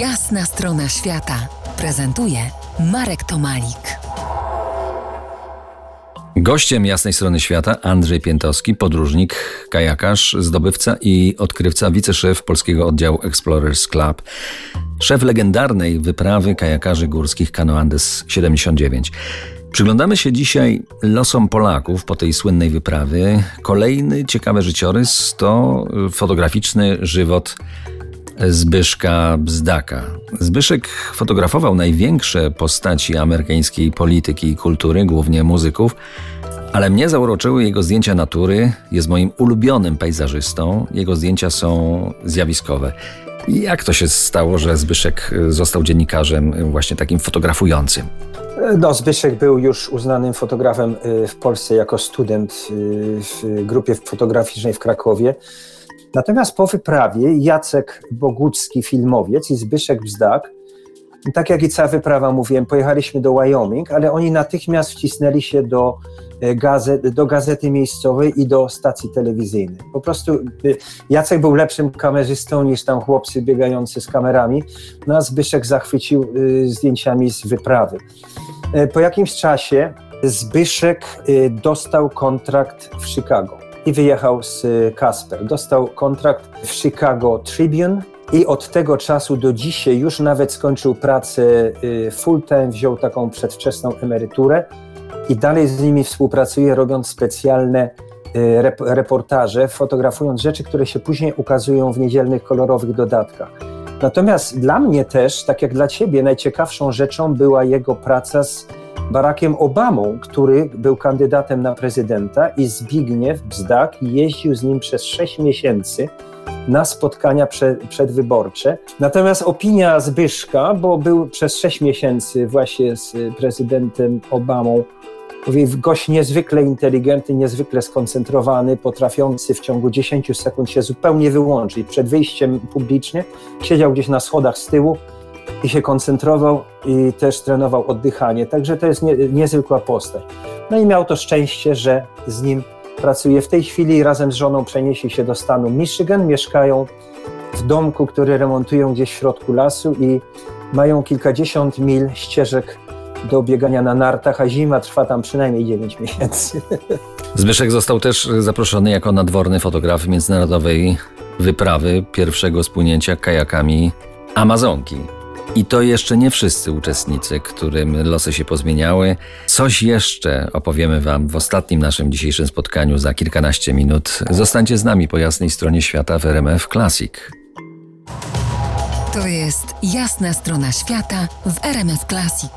Jasna strona świata prezentuje Marek Tomalik. Gościem jasnej strony świata Andrzej Piętowski, podróżnik, kajakarz, zdobywca i odkrywca, wiceszef polskiego oddziału Explorers Club, szef legendarnej wyprawy kajakarzy górskich Cano Andes 79. Przyglądamy się dzisiaj losom Polaków po tej słynnej wyprawie. Kolejny ciekawy życiorys to fotograficzny żywot Zbyszka Bzdaka. Zbyszek fotografował największe postaci amerykańskiej polityki i kultury, głównie muzyków, ale mnie zauroczyły jego zdjęcia natury. Jest moim ulubionym pejzażystą. Jego zdjęcia są zjawiskowe. Jak to się stało, że Zbyszek został dziennikarzem właśnie takim fotografującym? No, Zbyszek był już uznanym fotografem y, w Polsce jako student y, w grupie fotograficznej w Krakowie. Natomiast po wyprawie Jacek Bogucki, filmowiec i Zbyszek Bzdak, tak jak i cała wyprawa, mówiłem, pojechaliśmy do Wyoming, ale oni natychmiast wcisnęli się do, e, gazet, do gazety miejscowej i do stacji telewizyjnej. Po prostu e, Jacek był lepszym kamerzystą niż tam chłopcy biegający z kamerami, no a Zbyszek zachwycił e, zdjęciami z wyprawy. Po jakimś czasie Zbyszek dostał kontrakt w Chicago i wyjechał z Kasper. Dostał kontrakt w Chicago Tribune i od tego czasu do dzisiaj już nawet skończył pracę y, full time, wziął taką przedwczesną emeryturę i dalej z nimi współpracuje, robiąc specjalne y, reportaże, fotografując rzeczy, które się później ukazują w niedzielnych kolorowych dodatkach. Natomiast dla mnie też, tak jak dla ciebie, najciekawszą rzeczą była jego praca z Barackiem Obamą, który był kandydatem na prezydenta i Zbigniew Bzdak jeździł z nim przez 6 miesięcy na spotkania przed, przedwyborcze. Natomiast opinia Zbyszka, bo był przez 6 miesięcy właśnie z prezydentem Obamą, gość niezwykle inteligentny, niezwykle skoncentrowany, potrafiący w ciągu 10 sekund się zupełnie wyłączyć. Przed wyjściem publicznie siedział gdzieś na schodach z tyłu, i się koncentrował i też trenował oddychanie. Także to jest nie, niezwykła postać. No i miał to szczęście, że z nim pracuje. W tej chwili razem z żoną przenieśli się do stanu Michigan, mieszkają w domku, który remontują gdzieś w środku lasu i mają kilkadziesiąt mil ścieżek do biegania na nartach, a zima trwa tam przynajmniej 9 miesięcy. Zbyszek został też zaproszony jako nadworny fotograf międzynarodowej wyprawy pierwszego spłynięcia kajakami Amazonki. I to jeszcze nie wszyscy uczestnicy, którym losy się pozmieniały. Coś jeszcze opowiemy Wam w ostatnim naszym dzisiejszym spotkaniu za kilkanaście minut. Zostańcie z nami po jasnej stronie świata w RMF Classic. To jest jasna strona świata w RMF Classic.